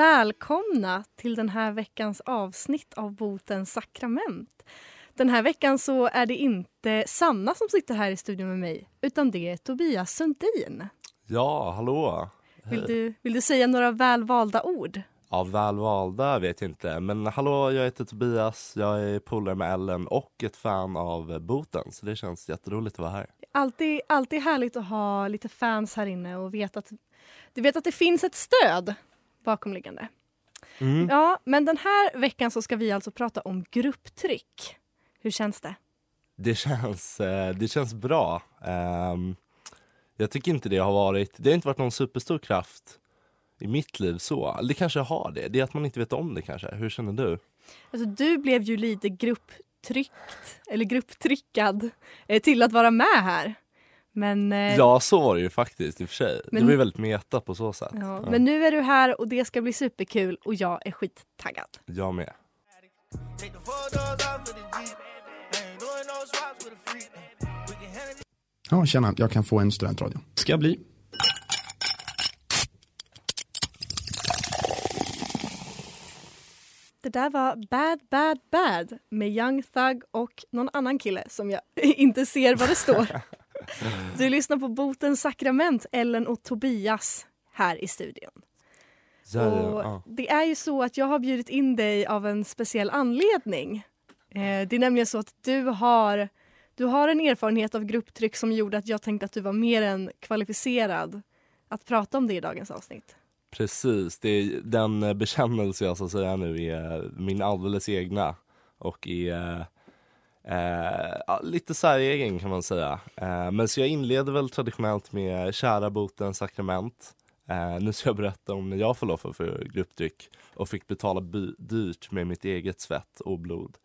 Välkomna till den här veckans avsnitt av Botens sakrament. Den här veckan så är det inte Sanna som sitter här i studion med mig utan det är Tobias Sundin. Ja, hallå! Vill du, vill du säga några välvalda ord? Ja, välvalda vet jag inte, men hallå, jag heter Tobias, jag är polare med Ellen och ett fan av Boten, så det känns jätteroligt att vara här. Alltid, alltid härligt att ha lite fans här inne och veta att, du vet att det finns ett stöd bakomliggande. Mm. Ja, men den här veckan så ska vi alltså prata om grupptryck. Hur känns det? Det känns, eh, det känns bra. Ehm, jag tycker inte det har varit, det har inte varit någon superstor kraft i mitt liv så. Det kanske har det, det är att man inte vet om det kanske. Hur känner du? Alltså, du blev ju lite grupptryckt, eller grupptryckad, eh, till att vara med här. Men, eh, Ja, så var det ju faktiskt i och för sig. Men- Det var ju väldigt meta på så sätt. ja, Ja, men nu är du här och det ska bli superkul och jag är skittaggad. Jag med. Ja, tjena, jag kan få en studentradio. Ska bli. Det där var Bad Bad Bad med Young Thug och någon annan kille som jag inte ser vad det står. Du lyssnar på Botens sakrament, Ellen och Tobias här i studion. Och. Det är ju så att jag har bjudit in dig av en speciell anledning. Eh, det är nämligen så att du har, du har en erfarenhet av grupptryck som gjorde att jag tänkte att du var mer än kvalificerad att prata om det i dagens avsnitt. Precis, det är den eh, bekännelse jag ska säga nu är min alldeles egna och är eh, lite säregen kan man säga. Eh, men så jag inleder väl traditionellt med kära botens sakrament. Eh, nu ska jag berätta om när jag föll offer för grupptryck och fick betala by- dyrt med mitt eget svett och blod.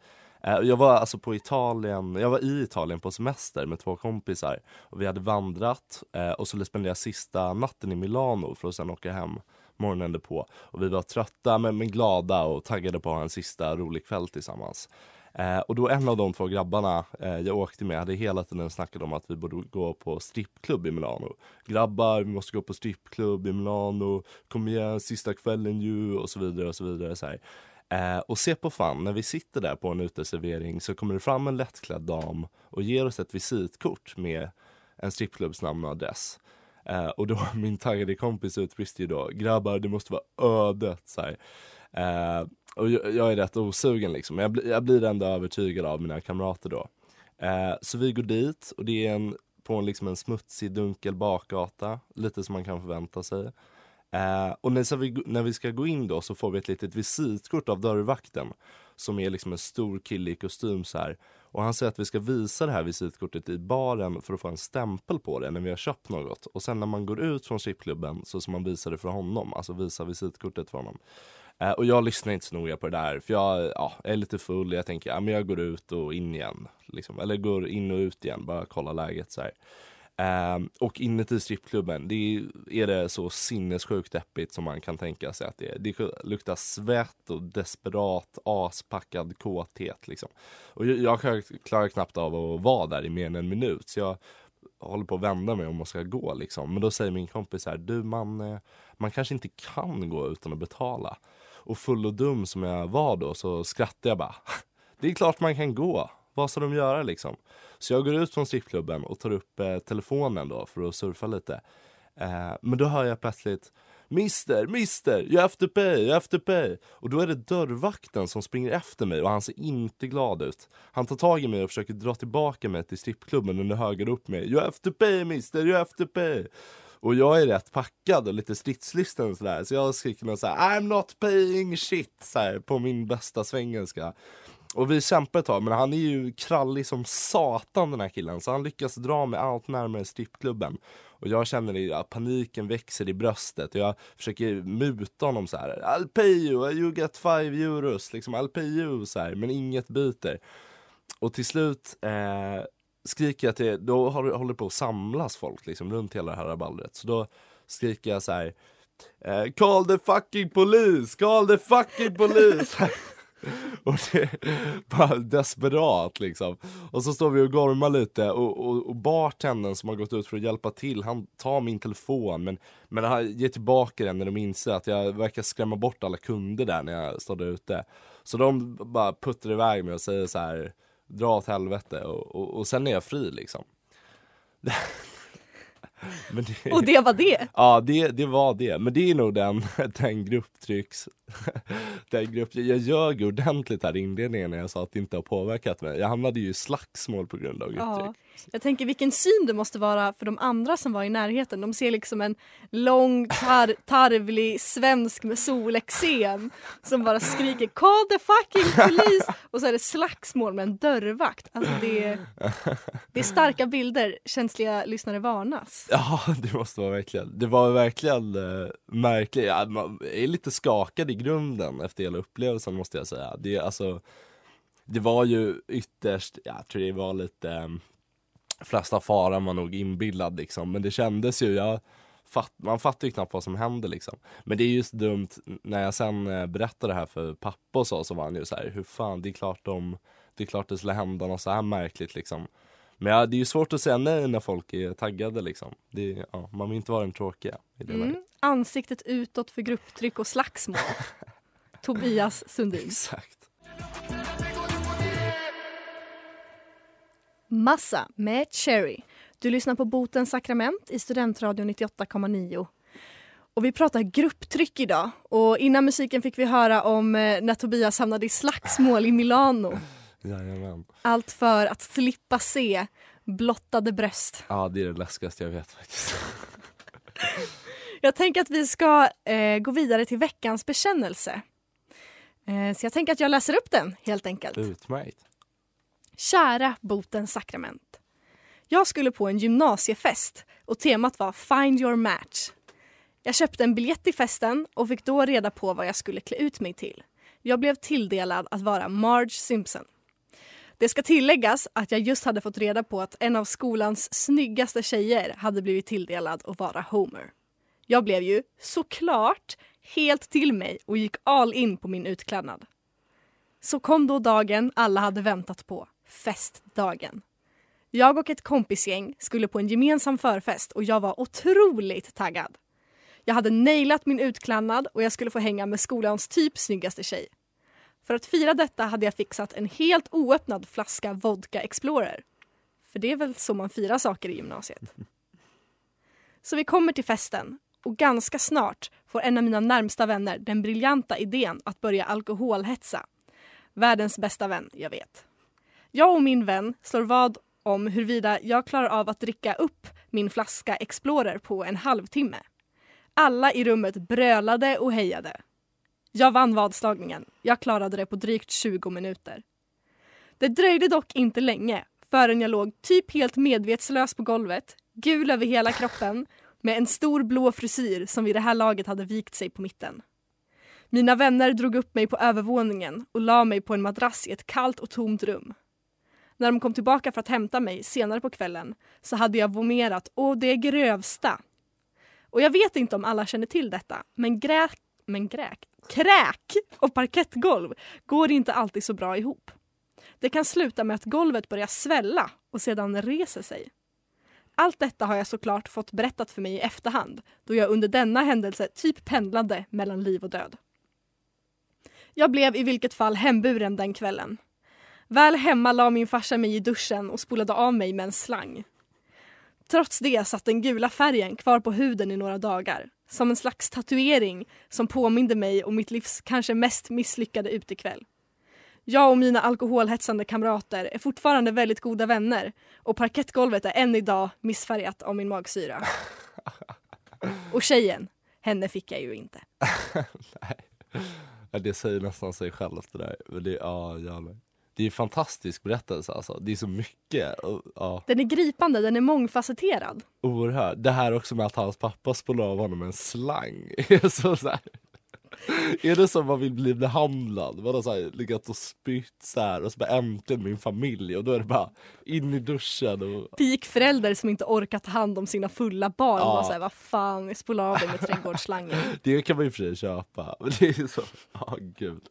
Eh, Jag var alltså på Italien, jag var i Italien på semester med två kompisar och vi hade vandrat eh, och skulle spendera sista natten i Milano för att sen åka hem morgonen därpå. Och vi var trötta men, men glada och taggade på att ha en sista rolig kväll tillsammans. Eh, och då en av de två grabbarna eh, jag åkte med hade hela tiden snackat om att vi borde gå på strippklubb i Milano. Grabbar, vi måste gå på strippklubb i Milano, kom igen, sista kvällen ju och så vidare och så vidare. Så här. Eh, och se på fan, när vi sitter där på en uteservering så kommer det fram en lättklädd dam och ger oss ett visitkort med en strippklubbs namn och adress. Eh, och då min taggade kompis utbrister ju då, grabbar det måste vara ödet så här. Eh, och jag, är rätt osugen liksom, jag, bli, jag blir ändå övertygad av mina kamrater då. Eh, så vi går dit och det är en, på en, liksom en smutsig dunkel bakgata, lite som man kan förvänta sig. Eh, och när, så vi, när vi ska gå in då så får vi ett litet visitkort av dörrvakten som är liksom en stor kille i kostym så här. Och han säger att vi ska visa det här visitkortet i baren för att få en stämpel på det när vi har köpt något. Och sen när man går ut från chipklubben så ska man visa det för honom, alltså visa visitkortet för honom. Eh, och jag lyssnar inte så noga på det där för jag ja, är lite full. Jag tänker ja, men jag går ut och in igen. Liksom. Eller går in och ut igen, bara kolla läget så här. Ehm, och inuti strippklubben, det är, är det så sinnessjukt deppigt som man kan tänka sig att det är. Det luktar svett och desperat aspackad kåthet liksom. Och jag, jag klarar knappt av att vara där i mer än en minut. Så jag håller på att vända mig om jag ska gå liksom. Men då säger min kompis här, du man, eh, man kanske inte kan gå utan att betala. Och full och dum som jag var då så skrattade jag bara. Det är klart man kan gå. Vad ska de göra liksom? Så jag går ut från strippklubben och tar upp eh, telefonen då för att surfa lite. Eh, men då hör jag plötsligt Mister, mister, you have to pay, you have to pay. Och då är det dörrvakten som springer efter mig och han ser inte glad ut. Han tar tag i mig och försöker dra tillbaka mig till strippklubben under höger upp mig. You have to pay mister, you have to pay. Och jag är rätt packad och lite stridslysten sådär. Så jag skriker något såhär I'm not paying shit såhär på min bästa svengelska. och vi kämpar ett tag, men han är ju krallig som satan den här killen. Så han lyckas dra mig allt närmare strippklubben. Och jag känner att paniken växer i bröstet. Och jag försöker muta honom så här. I'll pay you, you get five euros. Liksom, I'll pay you, så här. Men inget biter. Och till slut eh, skriker jag till, då håller det på att samlas folk liksom runt hela det här rabaldret. Så då skriker jag så här. Eh, call the fucking police, call the fucking police. och det är bara desperat liksom. Och så står vi och gormar lite och, och, och bartendern som har gått ut för att hjälpa till, han tar min telefon men, men han ger tillbaka den när de inser att jag verkar skrämma bort alla kunder där när jag står där ute. Så de bara puttar iväg mig och säger så här dra åt helvete och, och, och sen är jag fri liksom. Det, Och det var det. Ja det, det var det, men det är nog den, den grupptrycks den grupp, Jag ljög ordentligt här i inledningen när jag sa att det inte har påverkat mig. Jag hamnade ju i slagsmål på grund av Ja. grupptryck. Jag tänker vilken syn det måste vara för de andra som var i närheten. De ser liksom en lång tar tarvlig svensk med solexem som bara skriker call the fucking police och så är det slagsmål med en dörrvakt. Alltså det, det är starka bilder, känsliga lyssnare varnas. Ja det måste vara verkligen, det var verkligen eh, märkligt. Ja, man är lite skakad i grunden efter hela upplevelsen måste jag säga. Det, alltså, det var ju ytterst, jag tror det var lite eh, flesta faran var nog inbillad liksom, men det kändes ju, jag fatt, man fattar ju knappt vad som händer liksom. Men det är just dumt, när jag sen eh, berättade det här för pappa och så, så var han ju så här, hur fan, det är klart de, det är klart det skulle hända något så här märkligt liksom. Men ja, det är ju svårt att säga nej när folk är taggade liksom. Är- ja, man vill inte vara den tråkiga i det. Mm. Ansiktet utåt för grupptryck och slagsmål. Tobias Sundin. Exakt. Massa med Cherry. Du lyssnar på Botens sakrament i Studentradion 98,9. Och vi pratar grupptryck idag. Och innan musiken fick vi höra om eh, när Tobias hamnade i slagsmål i Milano. Jajamän. Allt för att slippa se blottade bröst. Ja, det är det läskigaste jag vet faktiskt. Jag tänker att vi ska eh, gå vidare till veckans bekännelse. Eh, så jag tänker att jag läser upp den helt enkelt. Utmärkt. Kära botens sakrament. Jag skulle på en gymnasiefest och temat var Find your match. Jag köpte en biljett till festen och fick då reda på vad jag skulle klä ut mig till. Jag blev tilldelad att vara Marge Simpson. Det ska tilläggas att jag just hade fått reda på att en av skolans snyggaste tjejer hade blivit tilldelad att vara Homer. Jag blev ju såklart helt till mig och gick all in på min utklädnad. Så kom då dagen alla hade väntat på, festdagen. Jag och ett kompisgäng skulle på en gemensam förfest och jag var otroligt taggad. Jag hade nailat min utklädnad och jag skulle få hänga med skolans typ snyggaste tjej. För att fira detta hade jag fixat en helt oöppnad flaska Vodka Explorer. För det är väl så man firar saker i gymnasiet. Så vi kommer till festen och ganska snart får en av mina närmsta vänner den briljanta idén att börja alkoholhetsa. Världens bästa vän, jag vet. Jag och min vän slår vad om huruvida jag klarar av att dricka upp min flaska Explorer på en halvtimme. Alla i rummet brölade och hejade. Jag vann vadslagningen. Jag klarade det på drygt 20 minuter. Det dröjde dock inte länge förrän jag låg typ helt medvetslös på golvet, gul över hela kroppen med en stor blå frisyr som vid det här laget hade vikt sig på mitten. Mina vänner drog upp mig på övervåningen och la mig på en madrass i ett kallt och tomt rum. När de kom tillbaka för att hämta mig senare på kvällen så hade jag vomerat å det grövsta. Och jag vet inte om alla känner till detta, men gräk, men gräk, kräk och parkettgolv går inte alltid så bra ihop. Det kan sluta med att golvet börjar svälla och sedan reser sig. Allt detta har jag såklart fått berättat för mig i efterhand då jag under denna händelse typ pendlade mellan liv och död. Jag blev i vilket fall hemburen den kvällen. Väl hemma la min farsa mig i duschen och spolade av mig med en slang. Trots det satt den gula färgen kvar på huden i några dagar. Som en slags tatuering som påminde mig om mitt livs kanske mest misslyckade utekväll. Jag och mina alkoholhetsande kamrater är fortfarande väldigt goda vänner och parkettgolvet är än idag missfärgat av min magsyra. Och tjejen, henne fick jag ju inte. Nej. det säger nästan sig självt det där. Men det, ja, jävlar det är en fantastisk berättelse alltså. Det är så mycket. Ja, Den är gripande, den är mångfacetterad. oerhört. Det här också med att hans pappa spolade av honom en slang. är så, så här. Är det som man vill bli behandlad? Man har så här, legat och spytt så här och så bara äntligen min familj och då är det bara in i duschen och Peak förälder som inte orkar ta hand om sina fulla barn. Ja. Bara såhär, vad fan, spola av dig med trädgårdsslangen. det kan man ju för sig köpa. Men det är så, ja gud.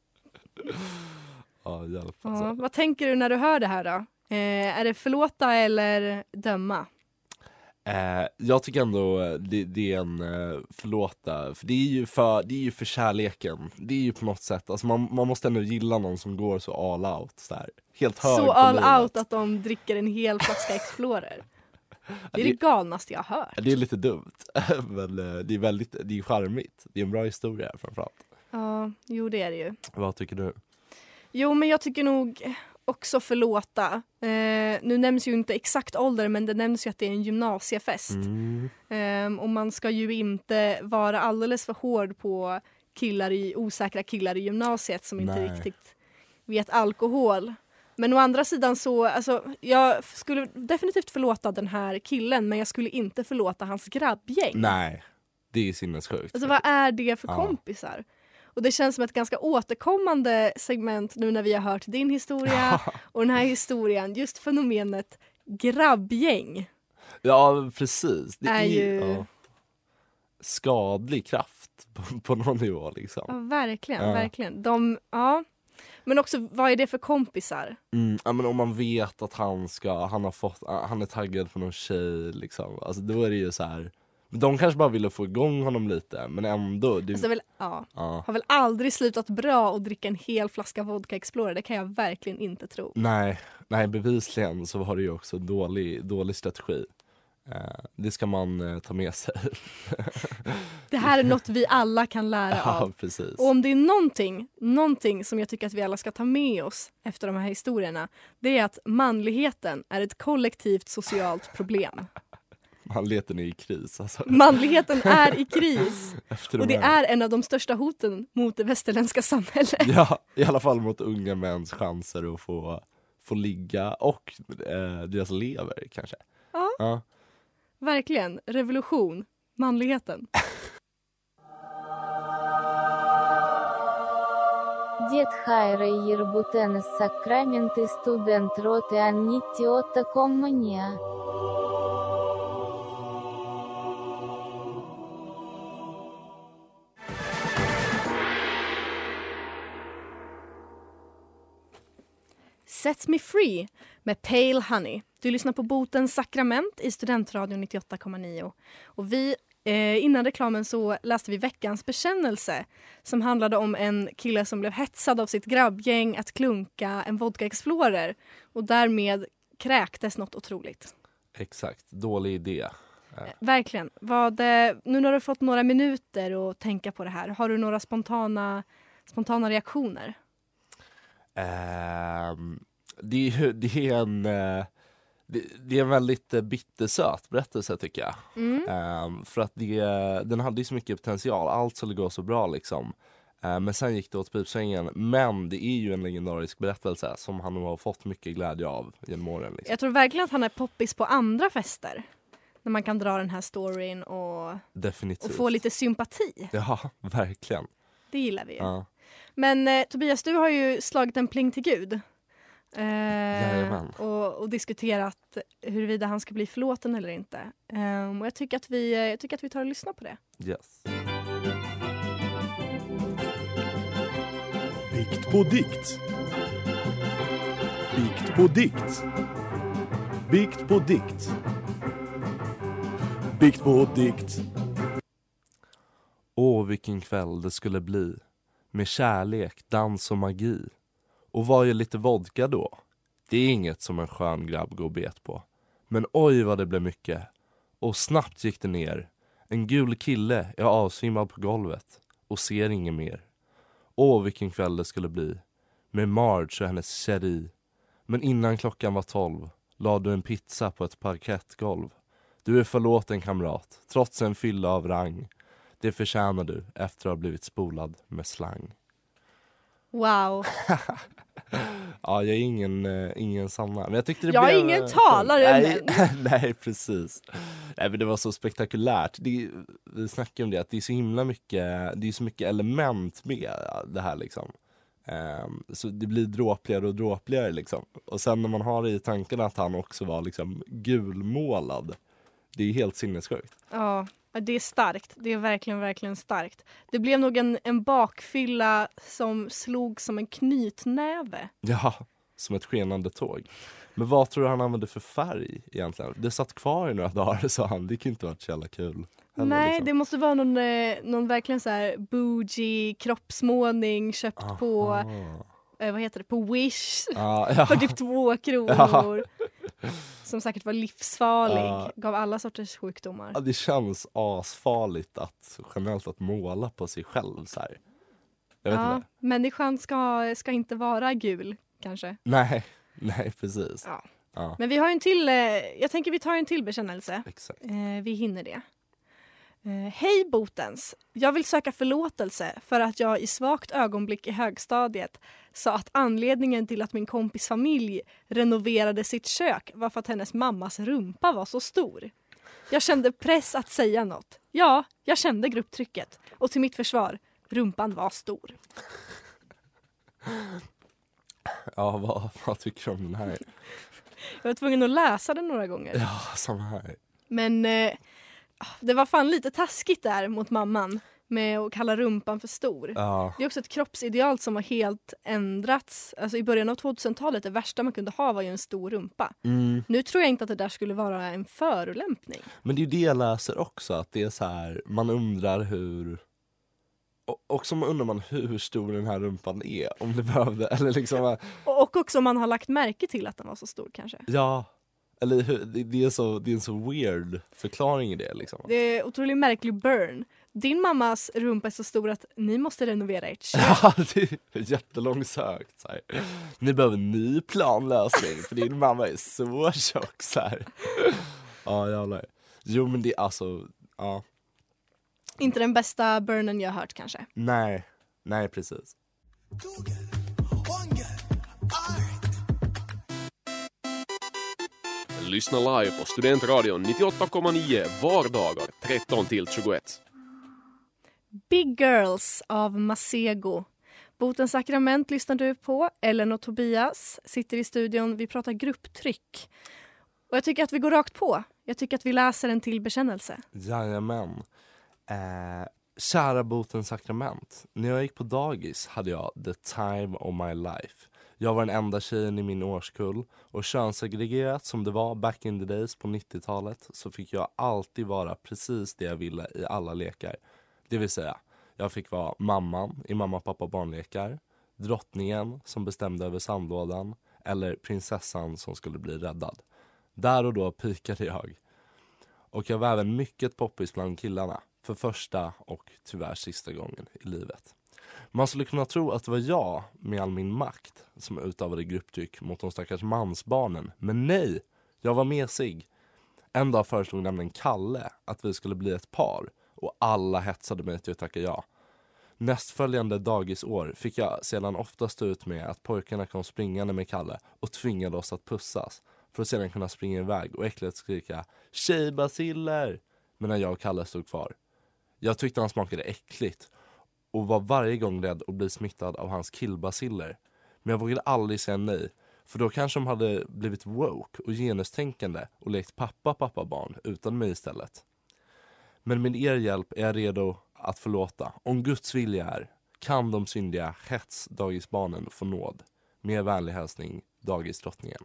Ja hjälp Ja, alltså. vad tänker du när du hör det här då? Eh, är det förlåta eller döma? Eh, jag tycker ändå eh, det, det är en eh, förlåta, för det är, ju för det är ju för kärleken. Det är ju på något sätt, alltså man, man måste ändå gilla någon som går så all out. Så här. Helt hög Så all livet. out att de dricker en hel flaska Explorer. Det är det- det galnaste jag har hört. Det är lite dumt, men eh, det är väldigt, det är charmigt. Det är en bra historia framförallt. Ja, jo det är det ju. Vad tycker du? Jo, men jag tycker nog också förlåta. Eh, nu nämns ju inte exakt ålder, men det nämns ju att det är en gymnasiefest. Mm. Ehm, och man ska ju inte vara alldeles för hård på killar i, osäkra killar i gymnasiet som inte Nej. riktigt vet alkohol. Men å andra sidan så, alltså, jag skulle definitivt förlåta den här killen men jag skulle inte förlåta hans grabbgäng. Nej, det är sinnessjukt. Alltså vad är det för Ja. kompisar? Och det känns som ett ganska återkommande segment nu när vi har hört din historia och den här historien, just fenomenet grabbgäng. Ja precis. Det Är är, ju- ja, skadlig kraft på, på någon nivå liksom. Ja, verkligen, Ja. verkligen. De, ja. Men också, vad är det för kompisar? Mm, ja, men om man vet att han ska, han har fått, han är taggad på någon tjej liksom. Alltså då är det ju så här. De kanske bara ville få igång honom lite men ändå. Det, Alltså, väl, ja, ja. har väl aldrig slutat bra att dricka en hel flaska vodka Explorer, det kan jag verkligen inte tro. Nej, nej bevisligen så var det ju också dålig, dålig strategi. Eh, det ska man eh, ta med sig. Det här är något vi alla kan lära ja av. precis. Och om det är någonting, någonting som jag tycker att vi alla ska ta med oss efter de här historierna, det är att manligheten är ett kollektivt socialt problem. Manligheten är i kris alltså. Manligheten är i kris Efter och de det här- är en av de största hoten mot det västerländska samhället. Ja, i alla fall mot unga mäns chanser att få, få ligga och eh, deras lever kanske. Ja. Ja. Verkligen, revolution, manligheten. Дед Хайра Ербутен из Сакраменты студент роты Аннитти Отто Коммания. Set Me Free med Pale Honey. Du lyssnar på Botens sakrament i Studentradion 98,9. Och vi, eh, innan reklamen så läste vi veckans bekännelse som handlade om en kille som blev hetsad av sitt grabbgäng att klunka en vodka Explorer och därmed kräktes något otroligt. Exakt, dålig idé. Eh, Verkligen. Vad, eh, nu när du fått några minuter att tänka på det här, har du några spontana, spontana reaktioner? Ehm, det, är, det är en eh, det, är en väldigt eh, bittersöt berättelse tycker jag. Mm. Ehm, för att det, den hade ju så mycket potential, allt skulle gå så bra liksom. Ehm, men sen gick det åt pipsvängen. Men det är ju en legendarisk berättelse som han har fått mycket glädje av genom åren. Liksom. Jag tror verkligen att han är poppis på andra fester. När man kan dra den här storyn och, Definitivt. och få lite sympati. Ja, verkligen. Det gillar vi ju. Ja. Men eh, Tobias, du har ju slagit en pling till Gud. Eh, och, och diskuterat huruvida han ska bli förlåten eller inte. Ehm, och jag tycker, att vi, eh, jag tycker att vi tar och lyssnar på det. Yes. Bikt på dikt. Bikt på dikt. Bikt på dikt. Bikt på dikt. Åh, vilken kväll det skulle bli. Med kärlek, dans och magi. Och vad är lite vodka då? Det är inget som en skön grabb går bet på. Men oj vad det blev mycket. Och snabbt gick det ner. En gul kille är avsvimmad på golvet och ser inget mer. Åh, vilken kväll det skulle bli. Med Marge och hennes kärri. Men innan klockan var tolv lade du en pizza på ett parkettgolv. Du är förlåten kamrat, trots en fylla av rang. Det förtjänar du efter att ha blivit spolad med slang. Wow! Ja, jag är ingen, eh, ingen Sanna. Men jag tyckte det Jag är blev... ingen eh, talare, nej, nej, precis. Nej, men det var så spektakulärt. Det, vi snackade om det, att det är så himla mycket, det är så mycket element med det här liksom. Ehm, så det blir dråpligare och dråpligare liksom. Och sen när man har det i tanken att han också var liksom gulmålad. Det är helt sinnessjukt. Ja, det är starkt. Det är verkligen, verkligen starkt. Det blev nog en, en bakfylla som slog som en knytnäve. Ja, som ett skenande tåg. Men vad tror du han använde för färg egentligen? Det satt kvar i några dagar sa han, det kan inte varit så jävla kul. heller, Nej, liksom. det måste vara någon, eh, någon verkligen så här bougie kroppsmålning köpt på, Aha. eh, vad heter det, på Wish Ja, ja. för typ två kronor. Som säkert var livsfarlig, Ja. gav alla sorters sjukdomar. Ja, det känns asfarligt att generellt att måla på sig själv så här. Jag vet Ja, inte. människan ska, ska inte vara gul kanske. Nej, nej precis. Ja. Ja, Men vi har en till, eh, jag tänker vi tar en till bekännelse. exakt. Eh, vi hinner det. Eh, Hej Botens! Jag vill söka förlåtelse för att jag i svagt ögonblick i högstadiet sa att anledningen till att min kompis familj renoverade sitt kök var för att hennes mammas rumpa var så stor. Jag kände press att säga något. Ja, jag kände grupptrycket. Och till mitt försvar, rumpan var stor. Ja, vad, vad tycker du om den här? Jag var tvungen att läsa den några gånger. Ja, samma här. Men eh, det var fan lite taskigt där mot mamman med att kalla rumpan för stor. Ja, Det är också ett kroppsideal som har helt ändrats. Alltså I början av 2000-talet, det värsta man kunde ha var ju en stor rumpa. mm. Nu tror jag inte att det där skulle vara en förolämpning. Men det är ju det jag läser också, att det är så här, man undrar hur och också undrar man hur stor den här rumpan är, om det behövde, eller liksom, Och och också om man har lagt märke till att den var så stor kanske. ja, eller hur, det, är så, det är en så weird förklaring i det liksom. Det är otroligt märklig burn. Din mammas rumpa är så stor att ni måste renovera ert kök. Ja, det är jättelångsökt. Så här. Ni behöver en ny planlösning för din mamma är så tjock. Så här. Ja, jävlar. Jo, men det är alltså, ja, Inte den bästa burnen jag har hört kanske. nej, nej precis. Lyssna live på Studentradion 98,9 vardagar 13 till 21. Big Girls av Masego. Botens sakrament lyssnar du på. Ellen och Tobias sitter i studion. Vi pratar grupptryck. Och jag tycker att vi går rakt på. Jag tycker att vi läser en till bekännelse. Jajamän. Eh, kära botens sakrament. När jag gick på dagis hade jag the time of my life. Jag var den enda tjejen i min årskull och könssegregerat som det var back in the days på 90-talet så fick jag alltid vara precis det jag ville i alla lekar. Det vill säga, jag fick vara mamman i mamma, pappa, barnlekar, drottningen som bestämde över sandlådan eller prinsessan som skulle bli räddad. Där och då pikade jag. Och jag var även mycket poppis bland killarna. För första och tyvärr sista gången i livet. Man skulle kunna tro att det var jag med all min makt som utövade grupptryck mot de stackars mansbarnen. Men nej! Jag var mesig. En dag föreslog nämligen Kalle att vi skulle bli ett par och alla hetsade mig till att tacka ja. Nästföljande dagisår fick jag sedan ofta stå ut med att pojkarna kom springande med Kalle och tvingade oss att pussas för att sedan kunna springa iväg och äckligt skrika tjejbaciller medan jag och Kalle stod kvar. Jag tyckte han smakade äckligt och var varje gång rädd att bli smittad av hans killbaciller. Men jag vågade aldrig säga nej för då kanske de hade blivit woke och genustänkande och lekt pappa pappa barn utan mig istället. Men med er hjälp är jag redo att förlåta. Om Guds vilja är kan de syndiga hetsdagisbarnen få nåd. Med vänlig hälsning Dagisdrottningen.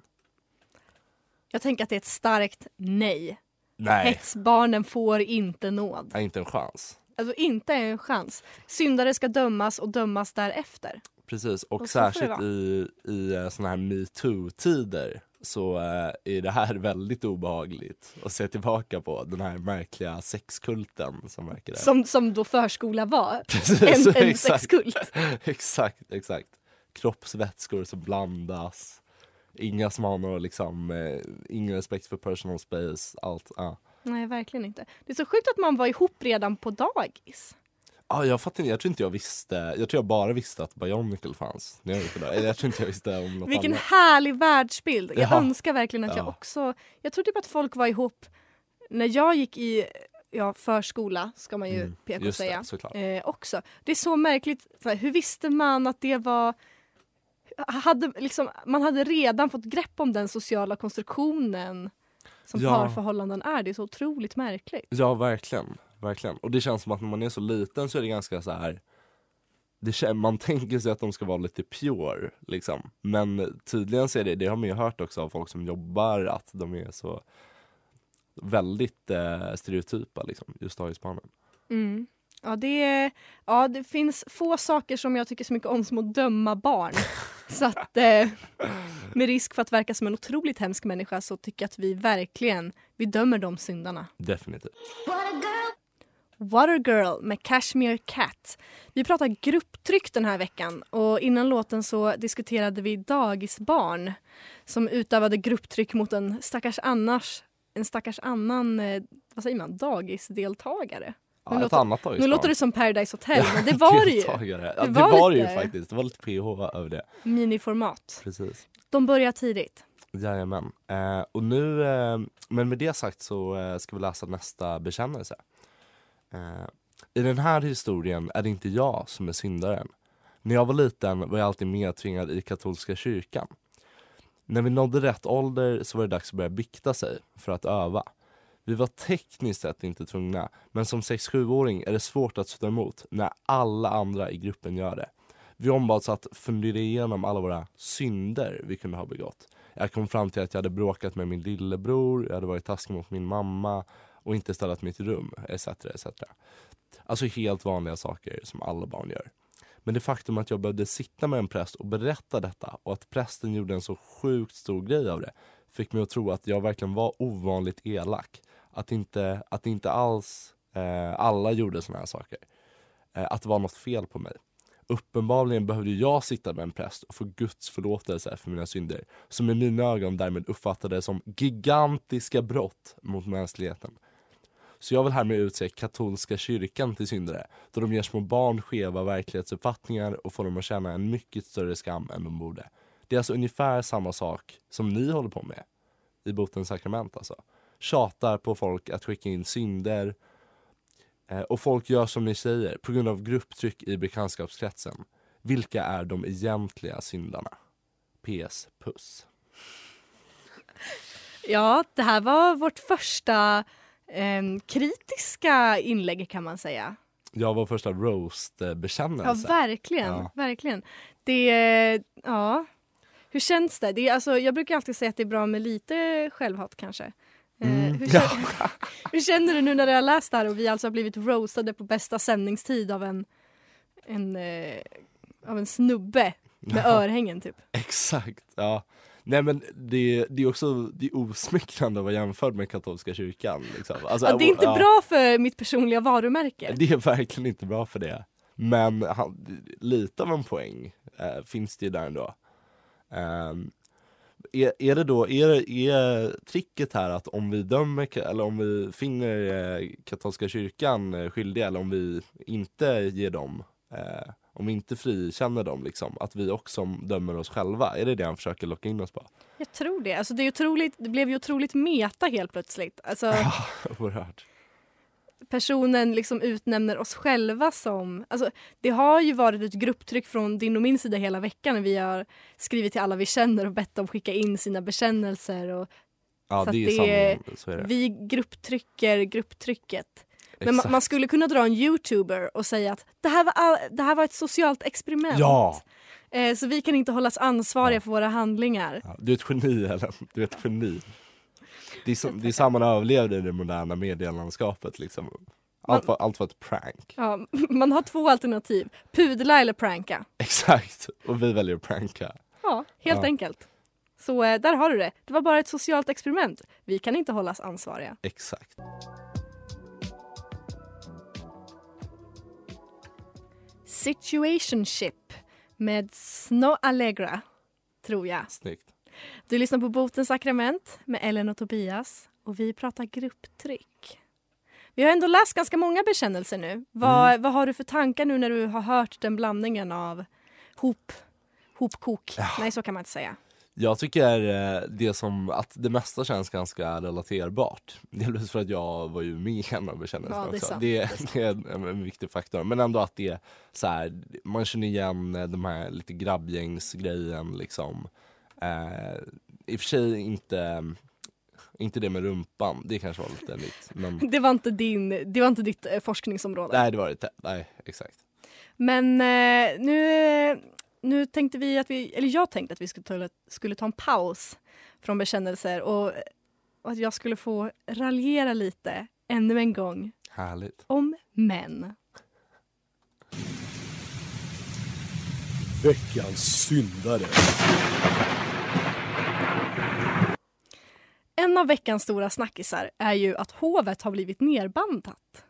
Jag tänker att det är ett starkt nej. Nej, Hetsbarnen får inte nåd. är inte en chans. Alltså inte en chans. Syndare ska dömas och dömas därefter. Precis, och, Och särskilt i, i eh, såna här metoo-tider så eh, är det här väldigt obehagligt att se tillbaka på den här märkliga sexkulten som verkar. Som, som då förskola var. Precis, En, en exakt. sexkult. exakt, exakt. Kroppsvätskor som blandas. Inga som har någon liksom, eh, ingen respekt för personal space, allt. Ja. Nej, verkligen inte. Det är så sjukt att man var ihop redan på dagis. Ja, jag fattar inte, jag tror inte jag visste, jag tror jag bara visste att Bionicle fanns när jag där. Jag tror inte jag visste om något Vilken annat. härlig världsbild. Jag Ja. önskar verkligen att jag Ja. också... Jag tror typ att folk var ihop när jag gick i ja, förskola, ska man ju Mm, PK det, säga. såklart. Eh, också. Det är så märkligt. Här, hur visste man att det var... Hade, liksom, man hade redan fått grepp om den sociala konstruktionen som Ja. parförhållanden är. Det är så otroligt märkligt. Ja, verkligen. Verkligen. Och det känns som att när man är så liten så är det ganska så här. Det, man tänker sig att de ska vara lite pure, liksom. Men tydligen så är det, det har man ju hört också av folk som jobbar, att de är så väldigt eh, stereotypa, liksom, just dagisbarnen. Mm. Ja, det, är- ja, det finns få saker som jag tycker så mycket om som att döma barn. så att eh, med risk för att verka som en otroligt hemsk människa så tycker jag att vi verkligen vi dömer de syndarna. Definitivt. Water Girl med Cashmere Cat. Vi pratar grupptryck den här veckan och innan låten så diskuterade vi dagisbarn som utövade grupptryck mot en stackars annars en stackars annan, eh, vad säger man, dagisdeltagare. Ja, Nu ett låter- annat Nu låter det som Paradise Hotel, men det var det ju. Ja, Det det var var, det ju faktiskt. Det var lite PH över det. Miniformat. Precis. De börjar tidigt. Jajamän. Eh, och nu, eh, men med det sagt så eh, ska vi läsa nästa bekännelse. Eh, I den här historien är det inte jag som är syndaren. När jag var liten var jag alltid medtvingad i katolska kyrkan. När vi nådde rätt ålder så var det dags att börja bikta sig för att öva. Vi var tekniskt sett inte tvungna, men som 6-7-åring är det svårt att stå emot när alla andra i gruppen gör det. Vi ombads att fundera igenom alla våra synder vi kunde ha begått. Jag kom fram till att jag hade bråkat med min lillebror, jag hade varit taskig mot min mamma och inte städat mitt rum, etc. etc. Alltså helt vanliga saker som alla barn gör. Men det faktum att jag behövde sitta med en präst och berätta detta och att prästen gjorde en så sjukt stor grej av det fick mig att tro att jag verkligen var ovanligt elak. Att inte, att inte alls eh, alla gjorde såna här saker. Eh, att det var något fel på mig. Uppenbarligen behövde jag sitta med en präst och få Guds förlåtelse för mina synder, som i mina ögon därmed uppfattades som gigantiska brott mot mänskligheten. Så jag vill härmed utse katolska kyrkan till syndare, då de ger små barn skeva verklighetsuppfattningar och får dem att känna en mycket större skam än de borde. Det är alltså ungefär samma sak som ni håller på med i botens sakrament alltså. Tjatar på folk att skicka in synder Eh, och folk gör som ni säger på grund av grupptryck i bekantskapskretsen. Vilka är de egentliga syndarna? PS. Puss. Ja, det här var vårt första em, kritiska inlägg kan man säga. Jag var första Ja, roast-bekännelse. verkligen. Ja. verkligen. Det, eh, ja. Hur känns det? det är, alltså, jag brukar alltid säga att det är bra med lite självhat kanske. Eh, Mm. hur, känner, hur känner du nu när du har läst det här och vi alltså har blivit roastade på bästa sändningstid av en, en, eh, av en snubbe med Ja. örhängen typ? Exakt, ja. Nej men det, det är också det är osmickrande att vara jämförd med katolska kyrkan. Liksom. Alltså, Ja, det är inte bra för mitt personliga varumärke. Det är verkligen inte bra för det. Men han, lite av en poäng eh, finns det ju där ändå. Ehm, är, är det då, är, är tricket här att om vi dömer, eller om vi finner eh, katolska kyrkan eh, skyldiga eller om vi inte ger dem, eh, om vi inte frikänner dem liksom, att vi också dömer oss själva? Är det det han försöker locka in oss på? Jag tror det. Alltså, det, är otroligt, det blev ju otroligt meta helt plötsligt. Alltså, Oerhört. Personen liksom utnämner oss själva som... Alltså, det har ju varit ett grupptryck från din och min sida hela veckan när vi har skrivit till alla vi känner och bett dem skicka in sina bekännelser. Och, Ja Så det är att det- sanningen, så är det. vi grupptrycker grupptrycket. Men man, man skulle kunna dra en youtuber och säga att det här var, all, det här var ett socialt experiment. Ja! Eh, så vi kan inte hållas ansvariga Ja. för våra handlingar. Ja, Du är ett geni Ellen, du är ett geni. Det är, som, det är samma man överlevde i det moderna medielandskapet liksom. Allt var, allt var ett prank. Ja, man har två alternativ. Pudla eller pranka. Exakt, och vi väljer att pranka. Ja, helt Ja. enkelt. Så eh, där har du det. Det var bara ett socialt experiment. Vi kan inte hållas ansvariga. Exakt. Situationship med Snow Allegra, tror jag. Snyggt. Du lyssnar på Botens sakrament med Ellen och Tobias och vi pratar grupptryck. Vi har ändå läst ganska många bekännelser nu. Vad, vad har du för tankar nu när du har hört den blandningen av hop, hopkok? Nej, så kan man inte säga. Jag tycker eh, det som, att det mesta känns ganska relaterbart. Delvis för att jag var ju med i en av bekännelserna Ja, det är också. Det, det är en, en viktig faktor. Men ändå att det är så här, man känner igen eh, de här lite grabbgängsgrejen liksom. Eh, I och för sig inte, inte det med rumpan, det kanske var lite nytt. Men Det var inte, din, det var inte ditt eh, forskningsområde. nej, det var det inte. Nej, exakt. Men eh, nu, nu tänkte vi att vi, eller jag tänkte att vi skulle ta, skulle ta en paus från bekännelser och, och att jag skulle få raljera lite ännu en gång Härligt. om män. Veckans syndare. En av veckans stora snackisar är ju att hovet har blivit nerbandat.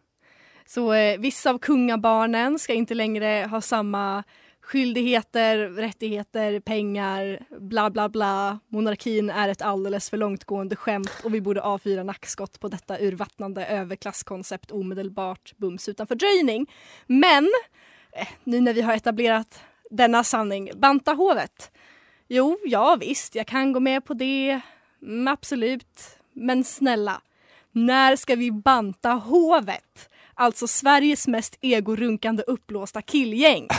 Så eh, vissa av kungabarnen ska inte längre ha samma skyldigheter, rättigheter, pengar, bla bla bla. Monarkin är ett alldeles för långtgående skämt och vi borde avfyra nackskott på detta urvattnande överklasskoncept omedelbart, bums utan fördröjning. Men eh, nu när vi har etablerat denna sanning, banta hovet. Jo, ja visst, jag kan gå med på det. Mm, absolut. Men snälla, när ska vi banta hovet? Alltså Sveriges mest egorunkande uppblåsta killgäng.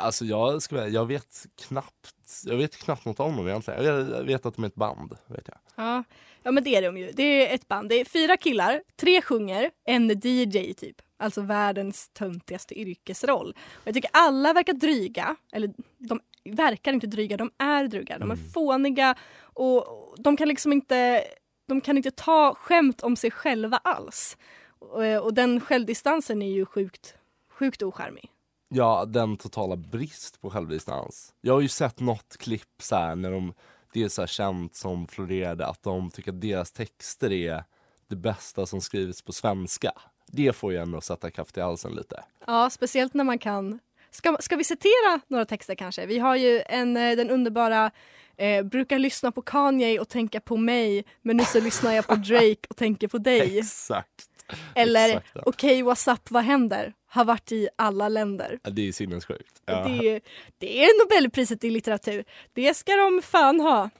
Alltså jag, ska, jag vet knappt jag vet knappt något om dem egentligen. Jag vet att de är ett band. Vet jag. Ja. ja, men det är de ju. Det är ett band. Det är fyra killar, tre sjunger, en DJ typ. Alltså världens töntigaste yrkesroll. Och jag tycker alla verkar dryga. Eller de verkar inte dryga, de är dryga. De är fåniga och de kan liksom inte de kan inte ta skämt om sig själva alls. Och, och den självdistansen är ju sjukt, sjukt ocharmig. Ja, den totala brist på självdistans. Jag har ju sett något klipp så här när de, det är så här känt som florerade att de tycker att deras texter är det bästa som skrivits på svenska. Det får ju ändå sätta kraft i halsen lite. Ja, speciellt när man kan... Ska, ska vi citera några texter kanske? Vi har ju en, eh, den underbara eh, Brukar lyssna på Kanye och tänka på mig men nu så lyssnar jag på Drake och tänker på dig. Exakt. Eller Exakt, ja. okej, what's up, vad händer? Har varit i alla länder. Ja, Det är sinnessjukt. Ja. Det, det är Nobelpriset i litteratur. Det ska de fan ha.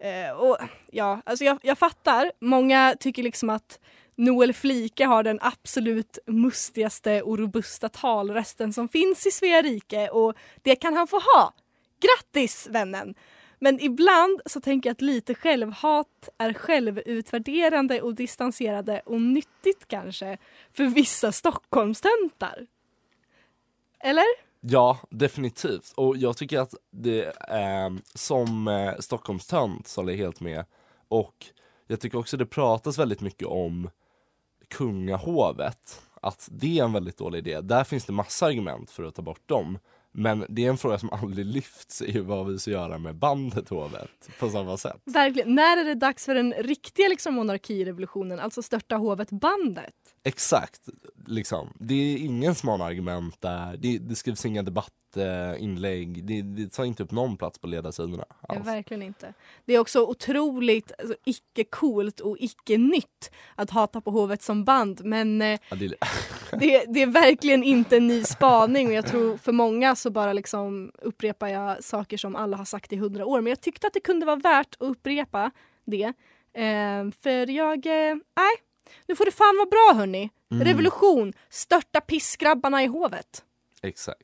Eh, och ja, alltså jag, jag fattar. Många tycker liksom att Noel Flike har den absolut mustigaste och robusta talrösten som finns i Svea rike och det kan han få ha. Grattis vännen! Men ibland så tänker jag att lite självhat är självutvärderande och distanserade och nyttigt kanske för vissa Stockholmstöntar. Eller? Ja, definitivt. Och jag tycker att det eh, som eh, Stockholmstönt så håller jag helt med. Och jag tycker också det pratas väldigt mycket om kungahovet. Att det är en väldigt dålig idé. Där finns det massa argument för att ta bort dem. Men det är en fråga som aldrig lyfts i vad vi ska göra med bandet hovet på samma sätt. Verkligen. När är det dags för den riktiga liksom, monarkirevolutionen, alltså störta hovet-bandet? Exakt, liksom. Det är ingen några argument där. Det, det skrivs inga debattinlägg. Det, det tar inte upp någon plats på ledarsidorna. Alls. verkligen inte. Det är också otroligt alltså, icke-coolt och icke-nytt att hata på hovet som band men eh, Ja, det är, det, det är verkligen inte en ny spaning och jag tror för många så bara liksom upprepar jag saker som alla har sagt i hundra år men jag tyckte att det kunde vara värt att upprepa det. Eh, för jag, eh, nej, nu får det fan vara bra hörni. Mm. Revolution, störta pissgrabbarna i hovet. exakt.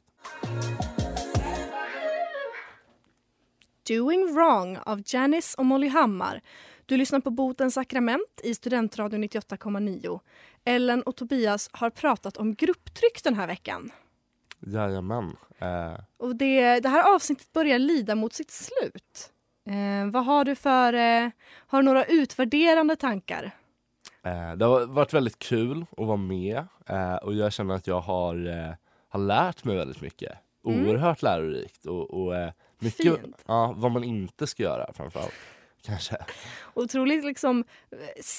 Doing Wrong av Janice och Molly Hammar. Du lyssnar på Botens sakrament i Studentradion 98,9. Ellen och Tobias har pratat om grupptryck den här veckan. Jajamän. Eh, Och det, det här avsnittet börjar lida mot sitt slut. Eh, vad har du för... Eh, har du några utvärderande tankar? Eh, det har varit väldigt kul att vara med eh, och jag känner att jag har, eh, har lärt mig väldigt mycket. Mm. Oerhört lärorikt och, och mycket Fint. ja, vad man inte ska göra framförallt. Kanske. Otroligt liksom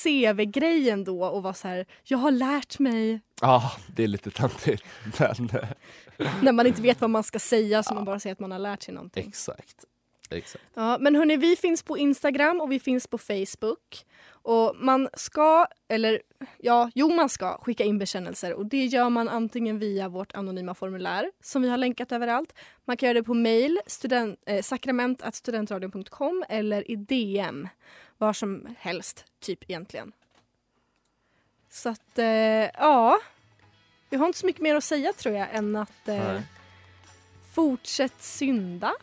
CV-grejen då och vara så här, jag har lärt mig Ja, det är lite töntigt. Men när man inte vet vad man ska säga så man bara säger att man har lärt sig någonting. exakt. Exakt. Ja, men hörni, vi finns på Instagram och vi finns på Facebook. Och man ska, eller ja, jo man ska skicka in bekännelser och det gör man antingen via vårt anonyma formulär som vi har länkat överallt. Man kan göra det på mail, student, eh, sakrament.studentradion.com eller i DM. Var som helst, typ egentligen. Så att, eh, ja. Vi har inte så mycket mer att säga tror jag än att eh, fortsätt synda.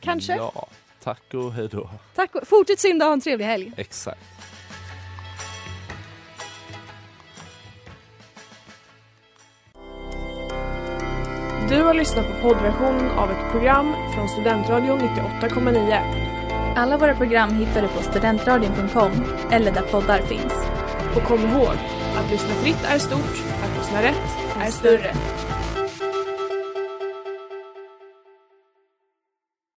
Kanske? Ja, tack och hej då. Tack och, fortsätt synda och ha en trevlig helg. Exakt. Du har lyssnat på poddversionen av ett program från Studentradion 98,9. Alla våra program hittar du på studentradion.com eller där poddar finns. Och kom ihåg, att lyssna fritt är stort, att lyssna rätt är större.